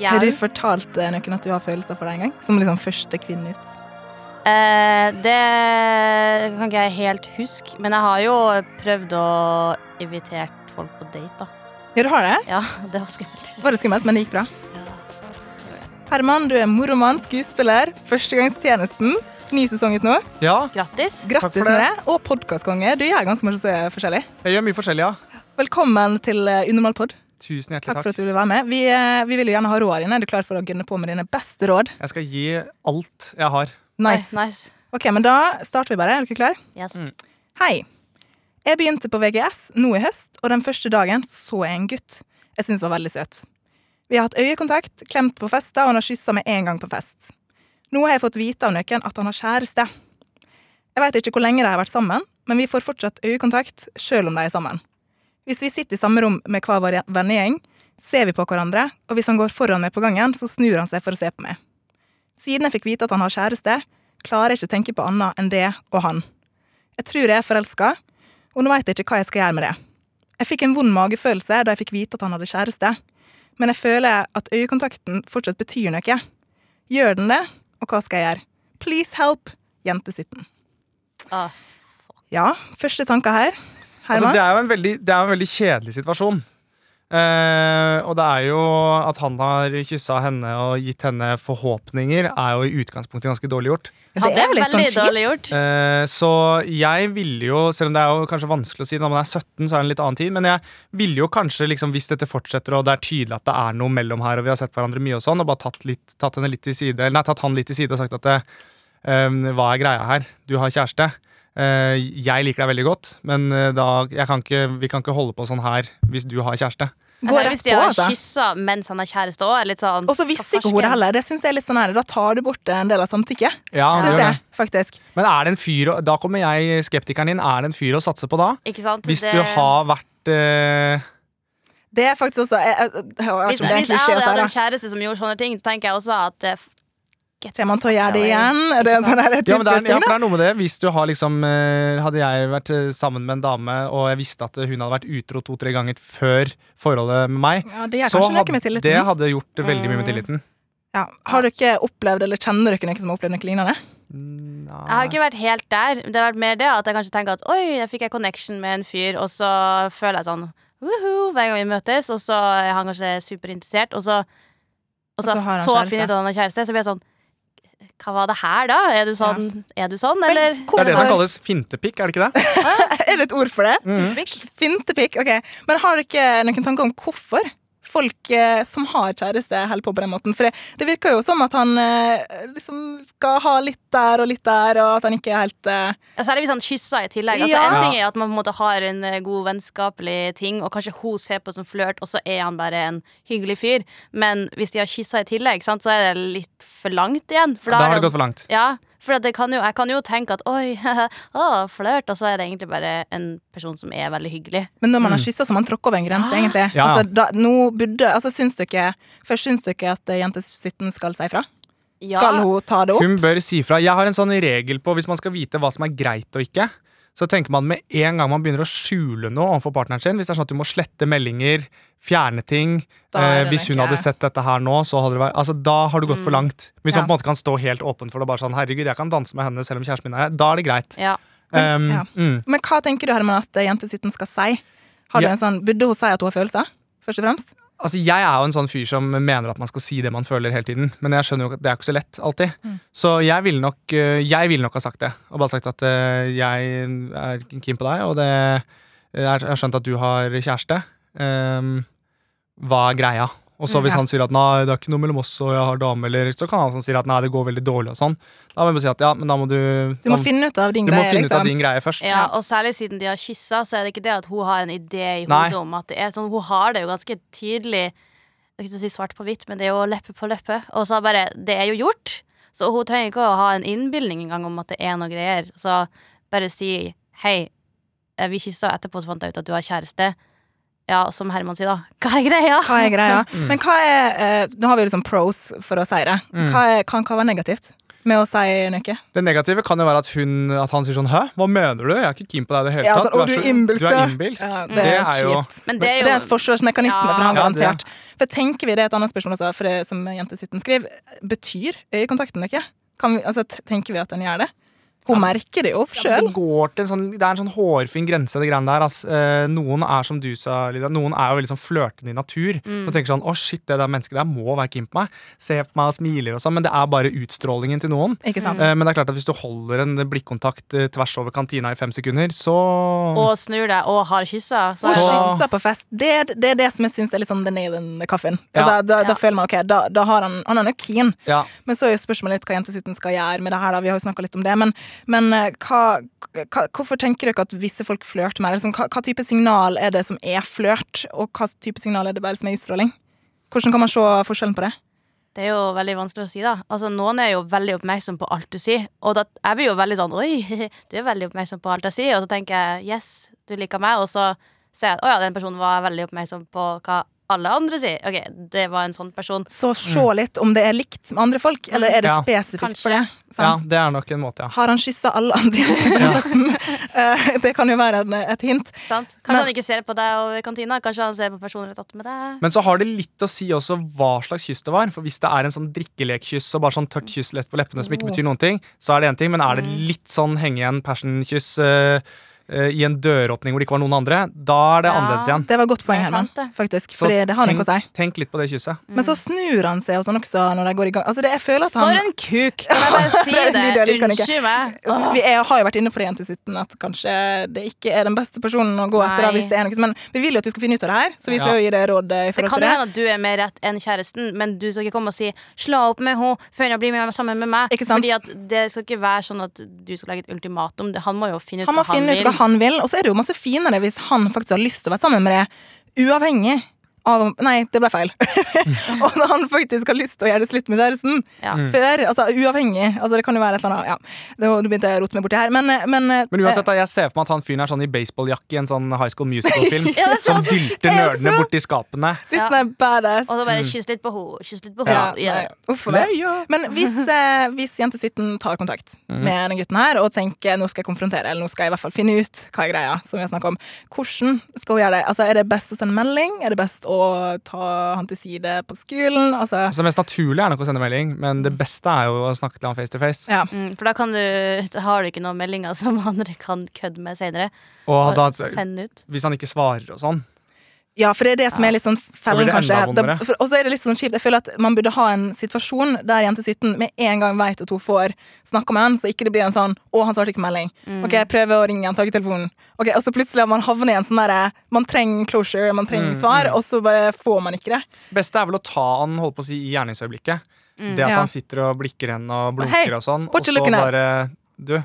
Ja. har du fortalt eh, noen at du har følelser for deg en gang? Som liksom første kvinne ut. Eh, det kan ikke jeg helt huske, men jeg har jo prøvd å invitere folk på date, da. Ja, du har det? Ja, det var skummelt. Var det skummelt, men det gikk bra? Herman, du er moromann, skuespiller, Førstegangstjenesten. Ny sesong ut nå. Ja, Grattis. Grattis for det. det. Og podkastkonge. Du gjør ganske mye forskjellig. jeg gjør mye forskjellig, ja. Velkommen til eh, Unormal pod. Tusen hjertelig Takk Takk for at du ville være med. Vi, eh, vi vil jo gjerne ha rådene dine. Er du klar for å gunne på med dine beste råd? Jeg skal gi alt jeg har. Nice. Nice. Ok, men Da starter vi bare. Er dere klare? Yes. Mm. Hei. Jeg begynte på VGS nå i høst, og den første dagen så jeg en gutt jeg syns var veldig søt. Vi har hatt øyekontakt, klemt på fester, og han har kyssa meg én gang på fest. Nå har jeg fått vite av noen at han har kjæreste. Jeg veit ikke hvor lenge de har vært sammen, men vi får fortsatt øyekontakt sjøl om de er sammen. Hvis vi sitter i samme rom med hver vår vennegjeng, ser vi på hverandre, og hvis han går foran meg på gangen, så snur han seg for å se på meg. Siden jeg fikk vite at han har kjæreste, klarer jeg ikke å tenke på annet enn det og han. Jeg tror jeg er forelska, og nå veit jeg ikke hva jeg skal gjøre med det. Jeg fikk en vond magefølelse da jeg fikk vite at han hadde kjæreste, men jeg føler at øyekontakten fortsatt betyr noe. Gjør den det, og hva skal jeg gjøre? Please help, jente 17. Ah, Ja, første tanker her. Altså, det, er jo en veldig, det er jo en veldig kjedelig situasjon. Uh, og det er jo at han har kyssa henne og gitt henne forhåpninger, er jo i utgangspunktet ganske dårlig gjort. ja, det er jo litt veldig sånn dårlig kjipt. gjort. Eh, så jeg ville jo, selv om det er jo kanskje vanskelig å si når man er 17, så er det en litt annen tid, men jeg ville jo kanskje, liksom, hvis dette fortsetter og det er tydelig at det er noe mellom her, og vi har sett hverandre mye og sånn, og bare tatt, litt, tatt, henne litt side, nei, tatt han litt til side og sagt at det, eh, hva er greia her? Du har kjæreste. Eh, jeg liker deg veldig godt, men eh, da, jeg kan ikke, vi kan ikke holde på sånn her hvis du har kjæreste. Gå Altså, hvis de har altså. kyssa mens han har kjæreste òg, sånn Og så visste ikke hun det heller. Det synes jeg er litt sånn her, Da tar du bort en del av samtykket. Ja, jeg, faktisk. Men er det en fyr, da kommer jeg, skeptikeren din, er det en fyr å satse på da? Ikke sant? Hvis Det- du har vært eh, Det er faktisk også Jeg, jeg, jeg, jeg jeg, Hvis, jeg hadde hatt en kjæreste som gjorde sånne ting, så tenker jeg også at eh, get man til å gjøre det igjen? Er det en sånn her Ja, men det er, ja, for det er noe med det. Hvis du har liksom eh, Hadde jeg vært eh, sammen med en dame, og jeg visste at hun hadde vært utro to-tre ganger før forholdet med meg, Ja, det så hadde, med det hadde gjort veldig mye med Mm. tilliten. Ja. Har dere opplevd, eller kjenner dere noen som har opplevd noe lignende? Nei. Jeg har ikke vært helt der. Det har vært mer det at jeg kanskje tenker at oi, jeg fikk jeg connection med en fyr, og så føler jeg sånn woohoo hver gang vi møtes, og så er han kanskje superinteressert, og så, og så, Og så så finner jeg ut at han har kjæreste, så blir jeg sånn Hva var det her, da? Er du sånn, er du sånn eller? Men Det er det som kalles fintepikk, er det ikke det? Er det et ord for det? Mm. Fintepikk. ok. Men har dere noen tanker om hvorfor folk eh, som har kjæreste, holder på på den måten? For det, det virker jo som at han eh, liksom skal ha litt der og litt der, og at han ikke er helt uh... Ja, Særlig hvis han kysser i tillegg. Altså, Ja. En ting er at man på en måte har en god vennskapelig ting, og kanskje hun ser på som flørt, og så er han bare en hyggelig fyr. Men hvis de har kyssa i tillegg, sant, så er det litt for langt igjen. For Da har det gått for langt. Ja, for det kan jo, jeg kan jo tenke at oi, å, flørt, og så er det egentlig bare en person som er veldig hyggelig. Men når man har kyssa, så man tråkker over en grense, egentlig. Ja, ja. Altså, da, nå burde, altså, syns dere, først syns dere at eh, jente 17 skal si fra? Ja, Skal hun ta det opp? Hun bør si fra. Jeg har en sånn regel på hvis man skal vite hva som er greit og ikke. Så tenker man med en gang man begynner å skjule noe overfor partneren sin, hvis det er sånn at du må slette meldinger, fjerne ting eh, Hvis hun hadde sett dette her nå, så hadde det vært Altså, da har du gått for Mm. langt. Hvis Ja. man på en måte kan stå helt åpen for det, bare sånn herregud, jeg kan danse med henne selv om kjæresten min er her, da er det greit. ja. Men- Um, ja. mm. Men hva tenker du, Herman, at jente 17 skal si? Har du en sånn, Burde hun si at hun har følelser, først og fremst? Altså, Jeg er jo en sånn fyr som mener at man skal si det man føler hele tiden. Men jeg skjønner jo at det er ikke så lett alltid. Mm. Så jeg ville nok, eh, jeg ville nok ha sagt det. Og bare sagt at eh, jeg er keen på deg, og det, jeg har skjønt at du har kjæreste. Um, hva er greia? Og så hvis ja. han sier at nei, det er ikke noe mellom oss og jeg har dame, eller så kan han si at nei, det går veldig dårlig og sånn. Da må jeg bare si at ja, men da må du Du må da, finne ut av din greie, liksom. ut av liksom. din greie først. Ja, og særlig siden de har kyssa, så er det ikke det at hun har en idé i hodet om at det er sånn. Hun har det jo ganske tydelig Jeg skulle si svart på hvitt, men det er jo leppe på leppe. Og så bare Det er jo gjort. Så hun trenger ikke å ha en innbilning engang om at det er noe greier. Så bare si hei, eh, vi kyssa, etterpå så fant jeg ut at du har kjæreste. Ja, som Herman sier, da. Hva er greia? Hva er greia? Men hva er eh, Nå har vi liksom pros for å si det. Hva er, kan hva være negativt med å si noe? Det negative kan jo være at, hun, at han sier sånn Hæ, hva mener du? Jeg er ikke keen på deg i det hele Ja, tatt. altså, du er så- innbilsk, Du er innbilsk. Ja, det, det er jo. Men det er jo Det er en forsvarsmekanisme Ja. for han, Ja, det- garantert. For tenker vi det er et annet spørsmål også, for det, som jente 17 skriver, betyr øyekontakten noe? Kan vi, altså, tenker vi at den gjør det? Hun merker det jo sjøl. Ja, det, går til en sånn, det er en sånn hårfin grense, det greiene der. altså. Eh, noen er som du sa, Lydia, noen er jo veldig sånn flørtende i natur. Mm. Og tenker sånn, å shit, det der mennesket der må være keen på meg. Se på meg og smiler og sånn, men det er bare utstrålingen til noen. Ikke sant? Eh, men det er klart at hvis du holder en blikkontakt eh, tvers over kantina i fem sekunder, så Og snur deg og har kyssa. Så, Så- kyssa på fest, det, det er det som jeg syns er litt sånn the nail in the coffin. Ja. Altså, da, da Ja. føler man ok, da, da har han Han er nok keen. ja. Men så er jo spørsmålet litt hva jentesitten skal gjøre med det her. da, Vi har jo snakka litt om det. Men, men eh, hva, hva, hvorfor tenker dere at visse folk flørter mer? Liksom, hva, hva type signal er det som er flørt, og hva type signal er det bare som er utstråling? Hvordan kan man se forskjellen på det? Det er jo veldig vanskelig å si, da. Altså, Noen er jo veldig oppmerksom på alt du sier. Og da, jeg blir jo veldig sånn Oi, du er veldig oppmerksom på alt jeg sier. Og så tenker jeg yes, du liker meg. Og så ser jeg at å ja, den personen var veldig oppmerksom på hva alle andre sier. Ok, det var en sånn person. Så se litt om det er likt med andre folk, eller er det Ja. spesifikt Kanskje. for det? ja, det er nok en måte, ja. Har han kyssa alle andre? Eh, det kan jo være et hint. Sant? Kanskje Men- han ikke ser på deg over kantina. Kanskje han ser på personen rett attmed deg. Men så har det litt å si også hva slags kyss det var. For hvis det er en sånn drikkelekkyss og bare sånn tørt kyss lett på leppene som ikke Oh. betyr noen ting, så er det en ting. Men er det litt sånn henge igjen passion-kyss eh, i en døråpning hvor det ikke var noen andre, da er det Ja. annerledes igjen. Det var godt poeng, Det Herman. Faktisk, for fordi det har noe å si. tenk litt på det kysset. Men så snur han seg og sånn også når de går i gang. Altså det, jeg føler at han For en kuk! Kan jeg bare si det? Ikke. Unnskyld meg. Vi er, har jo vært inne på det igjen til 17, at kanskje det ikke er den beste personen å gå etter. Da, Nei. hvis det er noe, men vi vil jo at du skal finne ut av det her, så vi Ja. prøver å gi deg råd i forhold til Det kan jo hende at du er mer rett enn kjæresten, men du skal ikke komme og si 'slå opp med henne før hun blir med sammen med meg'. Ikke sant? Fordi at Det skal ikke være sånn at du skal legge et ultimatum. Det- Han må jo finne ut Han hva han vil. Han vil, og så er det jo masse finere hvis han faktisk har lyst til å være sammen med deg, uavhengig av om Nei, det ble feil. og når han faktisk har lyst til å gjøre det slutt med kjæresten Ja. Mm. før, altså uavhengig Altså det kan jo være et eller annet Ja, nå nå begynte jeg å rote meg borti her, men, men Men uansett, da, jeg ser for meg at han fyren er sånn i baseballjakke i en sånn High School Musical-film. Ja, det som dylter nerdene borti skapene. Hvis den er badass Og så bare kyss litt på henne, kyss litt på henne. Men hvis, eh, hvis jente 17 tar kontakt med denne gutten her og tenker nå skal jeg konfrontere, eller nå skal jeg i hvert fall finne ut hva er greia, som vi har snakket om, hvordan skal hun gjøre det? Altså, er det best å sende melding? Er det best å ta han til side på skolen? Altså, Så det mest naturlige er nok å sende melding, men det beste er jo å snakke til han face to face. ja. Mm, for da kan du, har du ikke noen meldinger som andre kan kødde med. Og Og ut. hvis han ikke svarer og sånn. Ja, for det er det som er litt sånn fellen, kanskje. Og så er det litt sånn kjipt. Jeg føler at man burde ha en situasjon der jente 17 med en gang vet at hun får snakke med han, så ikke det blir en sånn 'Å, han svarte ikke melding'. Ok, jeg prøver å ringe han, tar ikke telefonen. Ok, Og så plutselig har man havnet i en sånn derre Man trenger closure, man trenger Mm, svar, mm. og så bare får man ikke det. beste er vel å ta han holdt på å si, i gjerningsøyeblikket. Det at Ja. han sitter og blikker henne og blunker hey, og sånn. Og så bare Du,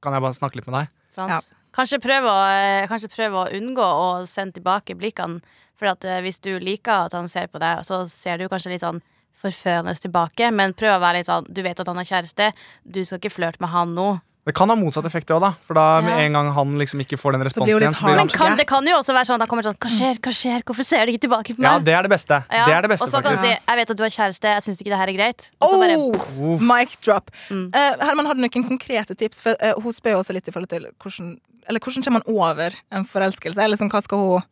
kan jeg bare snakke litt med deg? Sant? Ja. Kanskje, prøve å, eh, prøve å unngå å sende tilbake blikkene. For at eh, hvis du liker at han ser på deg, så ser du kanskje litt sånn forførende tilbake. Men prøv å være litt sånn Du vet at han har kjæreste, du skal ikke flørte med han nå. Det kan ha motsatt effekt òg, da. For da med en gang han liksom ikke får den responsen igjen, så blir hard. Men kan, det kan jo også være sånn at han kommer sånn Hva skjer, hva skjer, hvorfor ser du ikke tilbake på meg? Ja, det er det beste. Ja, Det er det beste, og så kan du si Jeg vet at du har kjæreste, jeg syns ikke det her er greit. Og så bare Oh, mic drop. Mm. Uh, Herman, har du noen konkrete tips? For uh, Hun spør jo også litt i forhold til hvordan Eller hvordan kommer man over en forelskelse? Eller sånn, hva skal hun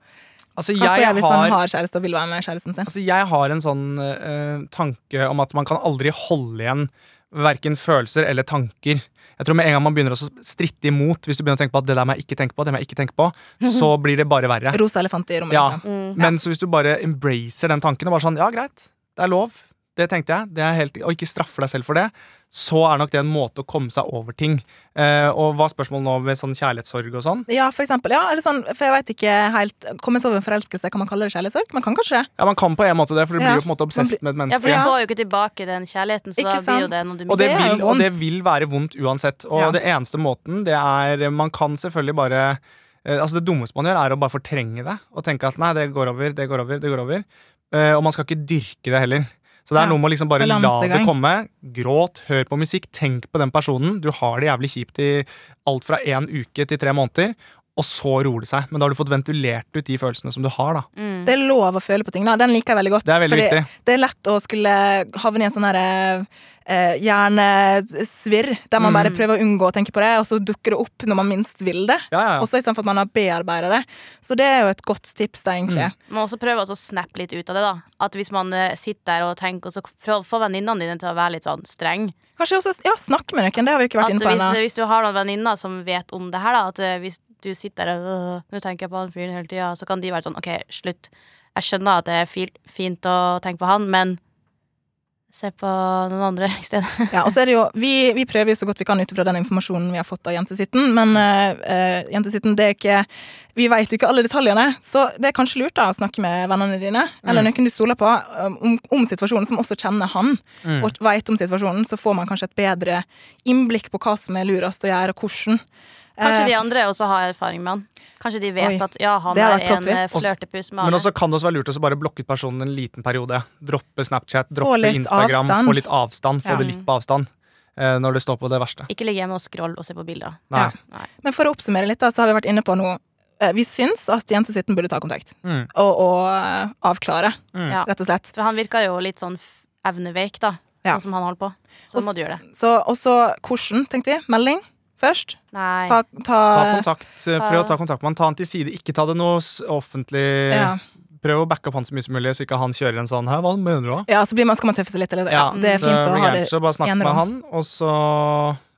Altså, Hva skal jeg gjøre hvis han har har kjæreste og vil være med kjæresten sin? Altså, jeg har en sånn uh, tanke om at man kan aldri holde igjen verken følelser eller tanker. Jeg tror Med en gang man begynner å stritte imot, Hvis du begynner å tenke på at det der må jeg ikke tenke på, det må jeg ikke tenke på, så blir det bare verre. Rosa elefant i rommet, Ja. liksom. mm. Men så hvis du bare embracer den tanken og bare sånn, ja greit, det er lov, det tenkte jeg, det er helt, og ikke straffe deg selv for det, så er nok det en måte å komme seg over ting. Eh, og hva er spørsmålet nå med sånn kjærlighetssorg og sånn? Ja, for eksempel. Ja, eller sånn, for jeg vet ikke helt Komme seg over en forelskelse, kan man kalle det kjærlighetssorg? Man kan kanskje det. Ja, Man kan på en måte det, for du Ja, blir jo på en måte obsess med et menneske. Ja, for du får jo ikke tilbake den kjærligheten, så Ikke da blir jo det noe du Og det, Det er vil, og det vil være vondt uansett. Og Ja. det eneste måten, det er Man kan selvfølgelig bare eh, Altså Det dummeste man gjør, er å bare fortrenge det og tenke at nei, det går over, det går over, det går over. Uh, og man skal ikke dyrke det heller. Så det er noe med å liksom bare la det komme. Gråt, hør på musikk, tenk på den personen. Du har det jævlig kjipt i alt fra én uke til tre måneder, og så roer det seg. Men da har du fått ventilert ut de følelsene som du har, da. Mm. Det er lov å føle på ting. da Den liker jeg veldig godt. Det er veldig fordi viktig. det er lett å skulle havne i en sånn herre eh, hjernesvirr, der man bare Mm. prøver å unngå å tenke på det, og så dukker det opp når man minst vil det. Ja, ja, ja. Også istedenfor at man har bearbeida det. Så det er jo et godt tips, da, egentlig. Man må også prøve å snappe litt ut av det. da At Hvis man eh, sitter der og tenker, og så få venninnene dine til å være litt sånn streng. Kanskje også ja, snakke med noen, det har vi ikke vært At inne på hvis, ennå. hvis du har noen venninner som vet om det her, da at eh, hvis du sitter der og «Åh, nå tenker jeg på han fyren hele tida, så kan de være sånn OK, slutt. Jeg skjønner at det er fint å tenke på han, men se på noen andre i stedet. Ja, og så er det jo, vi, vi prøver jo så godt vi kan ut ifra den informasjonen vi har fått av Jentesitten, men uh, Jentesitten, det er ikke Vi vet jo ikke alle detaljene, så det er kanskje lurt da å snakke med vennene dine, eller Mm. noen du stoler på, um, om, om situasjonen, som også kjenner han, Mm. og vet om situasjonen, så får man kanskje et bedre innblikk på hva som er lurest å gjøre, og hvordan. Kanskje Eh, de andre også har erfaring med han. Kanskje de vet Oi, at ja, han er en eh, flørtepus med Men også kan det også være lurt å bare blokke ut personen en liten periode. Droppe Snapchat, droppe Instagram, avstand. få litt avstand. Få Ja. det litt på avstand eh, når det står på det verste. Ikke ligge hjemme og scroll og se på bilder. Nei. Ja. Nei. Men for å oppsummere litt, da, så har vi vært inne på noe eh, Vi syns at Jentesitten burde ta kontakt, Mm. og, og eh, avklare, Mm. Rett og slett. For han virka jo litt sånn evneveik, da. Ja. Sånn som han holdt på. Så også, må du gjøre det. Så, og så hvordan, tenkte vi? Melding først? Nei. Ta, ta, Ta kontakt, eh, Prøv å ta kontakt med han. Ta han til side. Ikke ta det noe offentlig ja. Prøv å backe opp han så mye som mulig, så ikke han kjører en sånn Hæ, hva mener du da? ja, så blir man, skal man tøffe seg litt. Eller? Ja, det er fint å ha det Så bare snakk med han, og så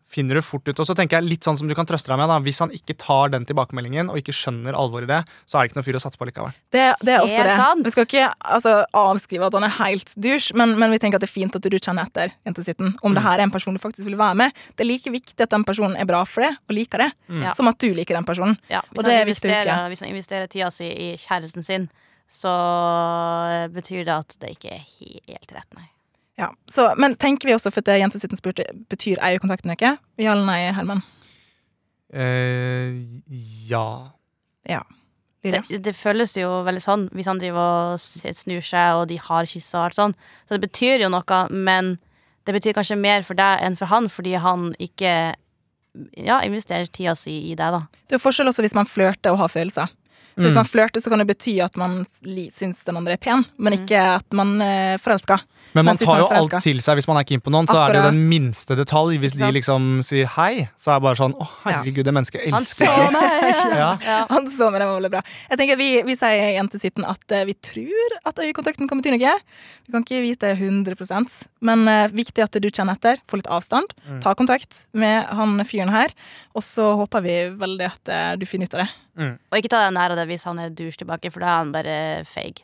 finner du fort ut. Og så tenker jeg litt sånn som du kan trøste deg med. da Hvis han ikke tar den tilbakemeldingen og ikke skjønner alvoret i det, så er det ikke noe fyr å satse på likevel. Det, det er også det. sant. Vi skal ikke altså, avskrive at han er helt dusj, men, men vi tenker at det er fint at du kjenner etter jentesitten. Om Mm. det her er en person du faktisk vil være med. Det er like viktig at den personen er bra for det, og liker det, Mm. Som at du liker den personen. Ja, Og det er viktig å huske. hvis han investerer tida si i kjæresten sin, så eh, betyr det at det ikke er helt rett, nei. Ja. Så, men tenker vi også, for det at jentesitten spurte, betyr eierkontakten øke? Ja eller nei, Herman? Eh, ja. Ja. Det, det føles jo veldig sånn hvis han driver og snur seg, og de har kyssa og alt sånn. Så det betyr jo noe, men det betyr kanskje mer for deg enn for han, fordi han ikke ja, investerer tida si i deg, da. Det er jo forskjell også hvis man flørter og har følelser. Så Mm. Hvis man flørter, så kan det bety at man syns den andre er pen, men Mm. ikke at man er forelska. Men man tar jo alt til seg hvis man er keen på noen. Så er det jo den minste detalj. Hvis de liksom sier hei, så er det bare sånn Å, herregud, det mennesket Han så meg! Ja. Ja. Han så meg, det var veldig bra. Jeg tenker Vi, vi sier i Jentesitten at eh, vi tror at øyekontakten kan bety noe. Vi kan ikke vite 100% men uh, viktig at du kjenner etter, får litt avstand. Mm. Ta kontakt med han fyren her, og så håper vi veldig at uh, du finner ut av det. Og ikke ta den nær av det hvis han er douche tilbake, for da er han bare feig.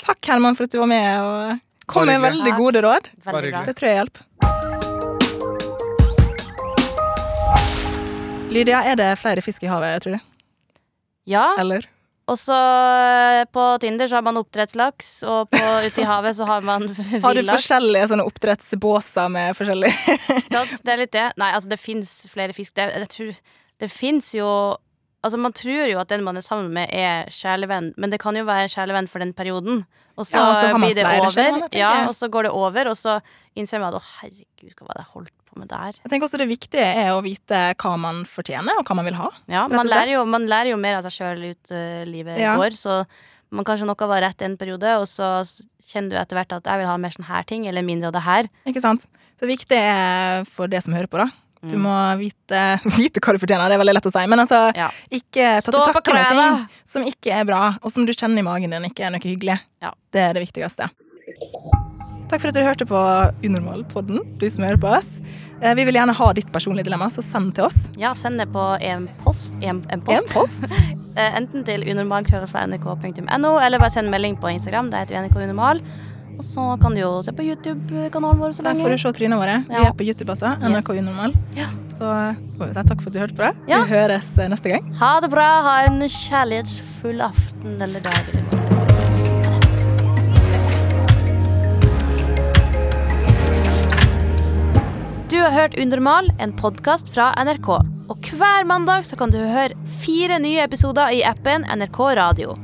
Takk, Herman, for at du var med og kom med veldig gode råd. Veldig. Det tror jeg hjelper. Lydia, er det flere fisk i havet, tror du? Ja, Eller? og så eh, på Tinder så har man oppdrettslaks, og på, ute i havet så har man Har du forskjellige sånne oppdrettsbåser med forskjellig Det er litt det. Nei, altså, det fins flere fisk. Det, jeg tror, det fins jo Altså, Man tror jo at den man er sammen med, er kjælevenn, men det kan jo være kjælevenn for den perioden. Og så, Ja, så blir det over, ja, og så går det over, og så innser man at å, herregud, hva var det jeg holdt på med der? Jeg tenker også Det viktige er å vite hva man fortjener, og hva man vil ha. Ja, man lærer, jo, man lærer jo mer av seg sjøl ut uh, livet Ja. går, så man kanskje noe var rett en periode, og så kjenner du etter hvert at jeg vil ha mer sånn her ting, eller mindre av det her. Ikke sant? Det viktige er for det som hører på, da. Du Mm. må vite, vite hva du fortjener. Det er veldig lett å si. Men altså, Ja. ikke ta til takke med ting som ikke er bra, og som du kjenner i magen din ikke er noe hyggelig. Ja. Det er det viktigste. Takk for at du hørte på Unormal-podden, du som hører på oss. Eh, Vi vil gjerne ha ditt personlige dilemma, så send til oss. Ja, send det på en post. En, en En post. post. Eh, enten til unormal.nrk.no, eller bare send melding på Instagram. Der heter vi NRK Unormal. Og så kan du jo se på YouTube-kanalen vår så Der får du se trynene våre. Vi er på YouTube, altså. NRK Unormal. Ja. Så får vi si takk for at du hørte på det. Ja. Vi høres eh, neste gang. Ha det bra. Ha en kjærlighetsfull aften eller dag. Eller. Du har hørt Unormal, en podkast fra NRK. Og hver mandag så kan du høre fire nye episoder i appen NRK Radio.